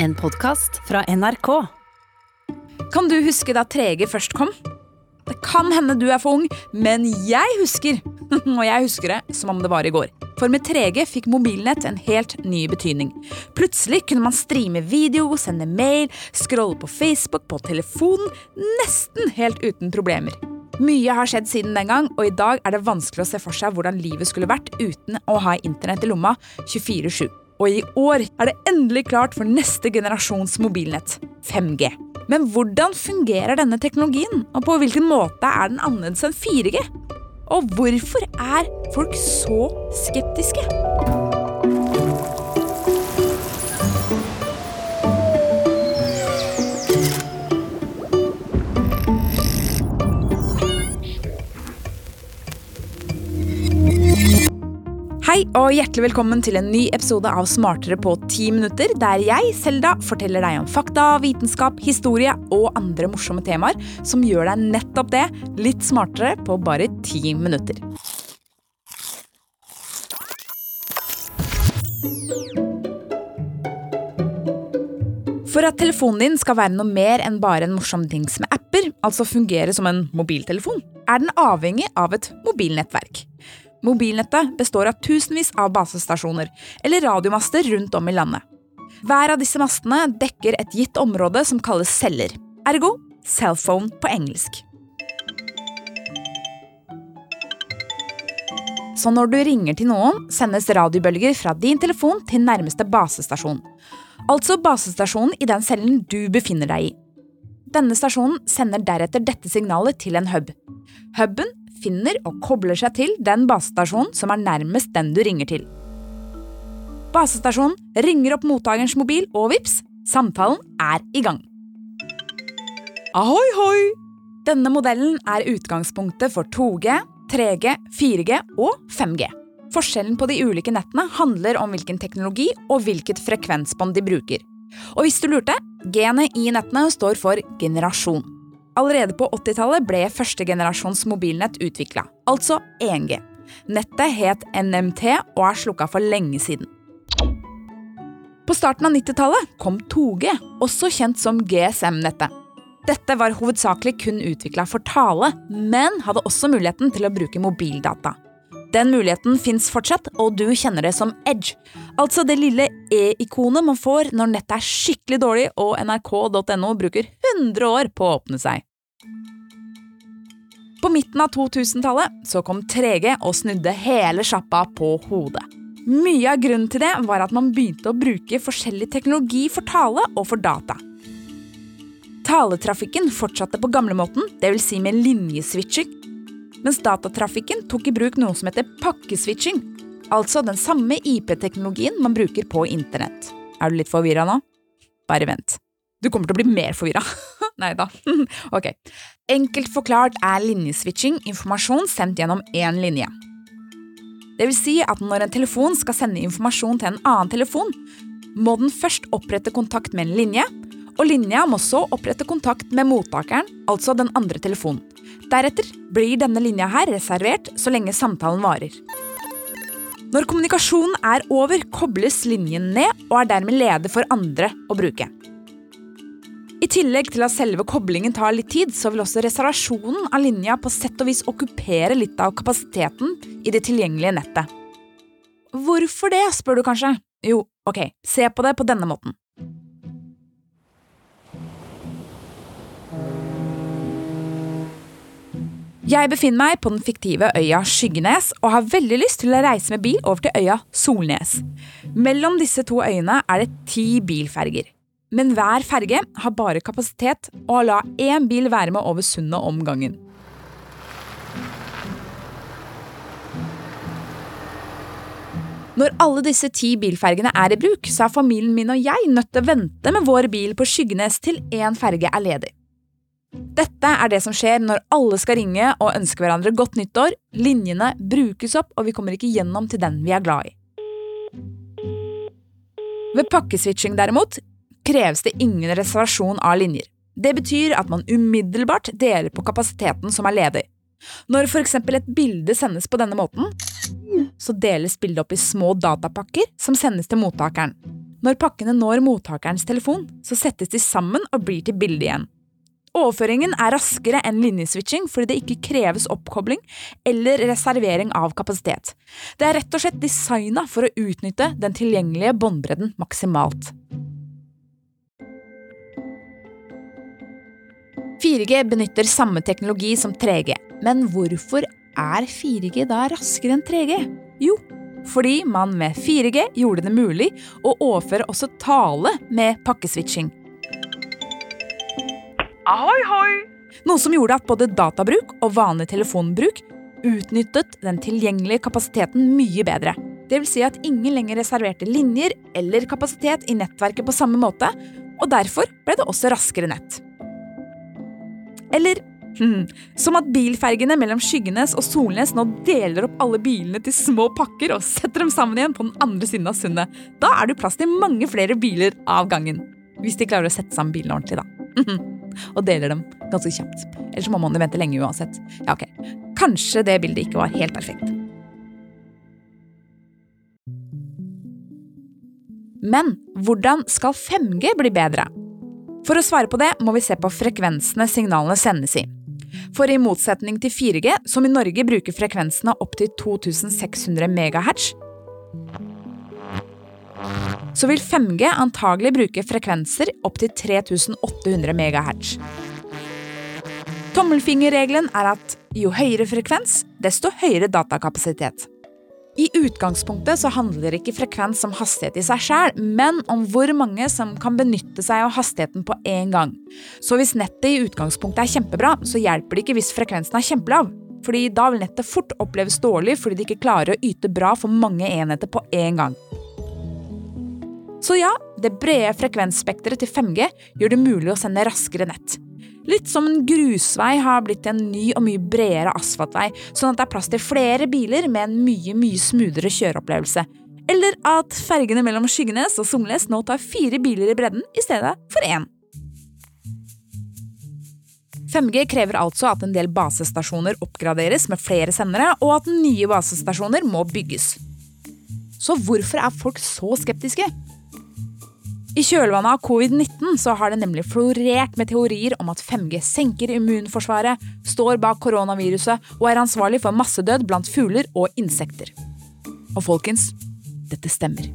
En podkast fra NRK. Kan du huske da 3G først kom? Det kan hende du er for ung, men jeg husker. Og jeg husker det som om det var i går. For med 3G fikk mobilnett en helt ny betydning. Plutselig kunne man streame video, sende mail, scrolle på Facebook, på telefonen, nesten helt uten problemer. Mye har skjedd siden den gang, og i dag er det vanskelig å se for seg hvordan livet skulle vært uten å ha internett i lomma 24-7. Og i år er det endelig klart for neste generasjons mobilnett, 5G. Men hvordan fungerer denne teknologien, og på hvilken måte er den annerledes enn 4G? Og hvorfor er folk så skeptiske? Hei og hjertelig velkommen til en ny episode av Smartere på ti minutter, der jeg, Selda, forteller deg om fakta, vitenskap, historie og andre morsomme temaer som gjør deg nettopp det, litt smartere på bare ti minutter. For at telefonen din skal være noe mer enn bare en morsom dings med apper, altså fungere som en mobiltelefon, er den avhengig av et mobilnettverk. Mobilnettet består av tusenvis av basestasjoner, eller radiomaster rundt om i landet. Hver av disse mastene dekker et gitt område som kalles celler, ergo cellphone på engelsk. Så når du ringer til noen, sendes radiobølger fra din telefon til nærmeste basestasjon. Altså basestasjonen i den cellen du befinner deg i. Denne stasjonen sender deretter dette signalet til en hub. Huben finner og kobler seg til den basestasjonen som er nærmest den du ringer til. Basestasjonen ringer opp mottakerens mobil, og vips, samtalen er i gang. Ahoi, hoi! Denne modellen er utgangspunktet for 2G, 3G, 4G og 5G. Forskjellen på de ulike nettene handler om hvilken teknologi og hvilket frekvensbånd de bruker. Og hvis du lurte, G-ene i nettene står for generasjon. Allerede på 80-tallet ble førstegenerasjons mobilnett utvikla, altså 1G. Nettet het NMT og er slukka for lenge siden. På starten av 90-tallet kom 2G, også kjent som GSM-nettet. Dette var hovedsakelig kun utvikla for tale, men hadde også muligheten til å bruke mobildata. Den muligheten fins fortsatt, og du kjenner det som edge. Altså det lille e-ikonet man får når nettet er skikkelig dårlig og nrk.no bruker 100 år på å åpne seg. På midten av 2000-tallet så kom 3G og snudde hele sjappa på hodet. Mye av grunnen til det var at man begynte å bruke forskjellig teknologi for tale og for data. Taletrafikken fortsatte på gamlemåten, dvs. Si med linjeswitching, mens datatrafikken tok i bruk noe som heter pakkeswitching, altså den samme IP-teknologien man bruker på internett. Er du litt forvirra nå? Bare vent. Du kommer til å bli mer forvirra. Nei da. ok. Enkelt forklart er linjeswitching informasjon sendt gjennom én linje. Det vil si at når en telefon skal sende informasjon til en annen telefon, må den først opprette kontakt med en linje, og linja må så opprette kontakt med mottakeren, altså den andre telefonen. Deretter blir denne linja her reservert så lenge samtalen varer. Når kommunikasjonen er over, kobles linjen ned og er dermed ledig for andre å bruke. I tillegg til at selve koblingen tar litt tid, så vil også reservasjonen av linja på sett og vis okkupere litt av kapasiteten i det tilgjengelige nettet. Hvorfor det, spør du kanskje? Jo, ok, se på det på denne måten. Jeg befinner meg på den fiktive øya Skyggenes og har veldig lyst til å reise med bil over til øya Solnes. Mellom disse to øyene er det ti bilferger. Men hver ferge har bare kapasitet å la én bil være med over sundet om gangen. Når alle disse ti bilfergene er i bruk, så er familien min og jeg nødt til å vente med vår bil på Skyggenes til én ferge er ledig. Dette er det som skjer når alle skal ringe og ønske hverandre godt nyttår, linjene brukes opp og vi kommer ikke gjennom til den vi er glad i. Ved pakkeswitching derimot kreves det ingen reservasjon av linjer. Det betyr at man umiddelbart deler på kapasiteten som er ledig. Når f.eks. et bilde sendes på denne måten, så deles bildet opp i små datapakker som sendes til mottakeren. Når pakkene når mottakerens telefon, så settes de sammen og blir til bilde igjen. Overføringen er raskere enn linjeswitching fordi det ikke kreves oppkobling eller reservering av kapasitet. Det er rett og slett designa for å utnytte den tilgjengelige båndbredden maksimalt. 4G benytter samme teknologi som 3G, men hvorfor er 4G da raskere enn 3G? Jo, fordi man med 4G gjorde det mulig å overføre også tale med pakkeswitching. Ahoi, hoi! Noe som gjorde at både databruk og vanlig telefonbruk utnyttet den tilgjengelige kapasiteten mye bedre. Det vil si at ingen lenger reserverte linjer eller kapasitet i nettverket på samme måte, og derfor ble det også raskere nett. Eller hmm, som at bilfergene mellom Skyggenes og Solnes nå deler opp alle bilene til små pakker og setter dem sammen igjen på den andre siden av sundet. Da er det plass til mange flere biler av gangen. Hvis de klarer å sette sammen bilene ordentlig, da. Og deler dem ganske kjapt. Ellers må man vente lenge uansett. Ja, ok. Kanskje det bildet ikke var helt perfekt. Men hvordan skal 5G bli bedre? For å svare på det må vi se på frekvensene signalene sendes i. For i motsetning til 4G, som i Norge bruker frekvensene opp til 2600 MHz, så vil 5G antagelig bruke frekvenser opp til 3800 MHz. Tommelfingerregelen er at jo høyere frekvens, desto høyere datakapasitet. I utgangspunktet så handler ikke frekvens om hastighet i seg sjæl, men om hvor mange som kan benytte seg av hastigheten på én gang. Så hvis nettet i utgangspunktet er kjempebra, så hjelper det ikke hvis frekvensen er kjempelav. Fordi da vil nettet fort oppleves dårlig fordi det ikke klarer å yte bra for mange enheter på én gang. Så ja, det brede frekvensspekteret til 5G gjør det mulig å sende raskere nett. Litt som en grusvei har blitt en ny og mye bredere asfaltvei, sånn at det er plass til flere biler med en mye, mye smoothere kjøreopplevelse. Eller at fergene mellom Skyggenes og Somles nå tar fire biler i bredden i stedet for én. 5G krever altså at en del basestasjoner oppgraderes med flere sendere, og at nye basestasjoner må bygges. Så hvorfor er folk så skeptiske? I kjølvannet av covid-19 så har det nemlig florert med teorier om at 5G senker immunforsvaret, står bak koronaviruset og er ansvarlig for massedød blant fugler og insekter. Og folkens, dette stemmer.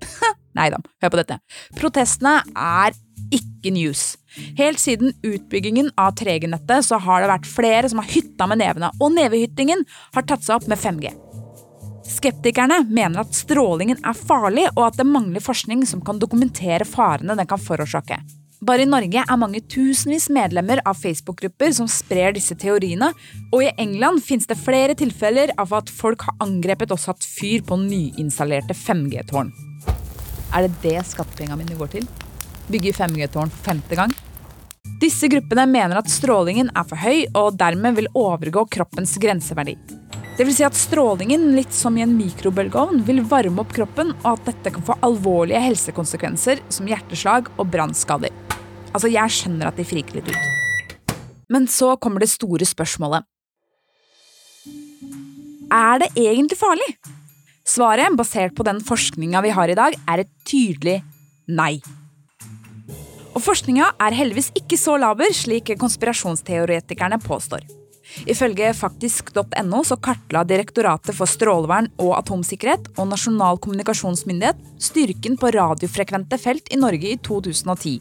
Nei da, hør på dette. Protestene er ikke news. Helt siden utbyggingen av 3G-nettet så har det vært flere som har hytta med nevene, og nevehyttingen har tatt seg opp med 5G. Skeptikerne mener at strålingen er farlig, og at det mangler forskning som kan dokumentere farene den kan forårsake. Bare i Norge er mange tusenvis medlemmer av Facebook-grupper som sprer disse teoriene, og i England finnes det flere tilfeller av at folk har angrepet og satt fyr på nyinstallerte 5G-tårn. Er det det skattepengene mine går til? Bygge 5G-tårn for femte gang? Disse gruppene mener at strålingen er for høy og dermed vil overgå kroppens grenseverdi. Vil si at strålingen, litt som i en mikrobølgeovn, vil varme opp kroppen, og at dette kan få alvorlige helsekonsekvenser som hjerteslag og brannskader. Altså, jeg skjønner at de friker litt ut. Men så kommer det store spørsmålet. Er det egentlig farlig? Svaret, basert på den forskninga vi har i dag, er et tydelig nei. Og forskninga er heldigvis ikke så laber, slik konspirasjonsteoretikerne påstår. Ifølge faktisk.no så kartla Direktoratet for strålevern og atomsikkerhet og Nasjonal kommunikasjonsmyndighet styrken på radiofrekvente felt i Norge i 2010.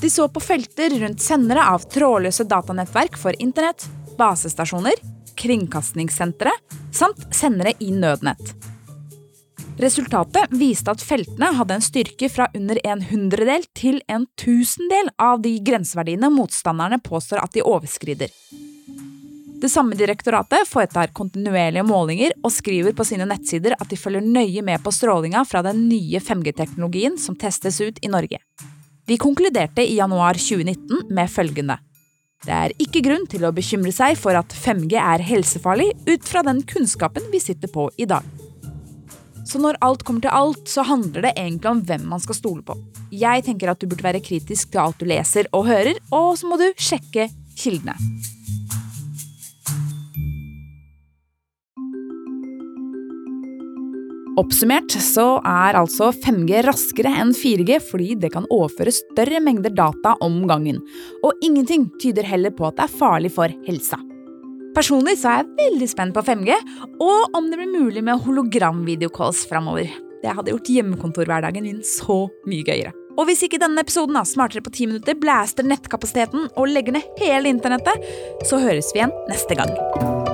De så på felter rundt sendere av trådløse datanettverk for internett, basestasjoner, kringkastingssentre samt sendere i nødnett. Resultatet viste at feltene hadde en styrke fra under en hundredel til en tusendel av de grenseverdiene motstanderne påstår at de overskrider. Det samme direktoratet foretar kontinuerlige målinger og skriver på sine nettsider at de følger nøye med på strålinga fra den nye 5G-teknologien som testes ut i Norge. De konkluderte i januar 2019 med følgende. Det er ikke grunn til å bekymre seg for at 5G er helsefarlig ut fra den kunnskapen vi sitter på i dag. Så når alt kommer til alt, så handler det egentlig om hvem man skal stole på. Jeg tenker at du burde være kritisk til alt du leser og hører, og så må du sjekke kildene. Oppsummert så er altså 5G raskere enn 4G fordi det kan overføre større mengder data om gangen. Og ingenting tyder heller på at det er farlig for helsa. Personlig så er jeg veldig spent på 5G, og om det blir mulig med hologramvideocalls framover. Det hadde gjort hjemmekontorhverdagen min så mye gøyere. Og hvis ikke denne episoden av Smartere på 10 minutter blæster nettkapasiteten og legger ned hele internettet, så høres vi igjen neste gang.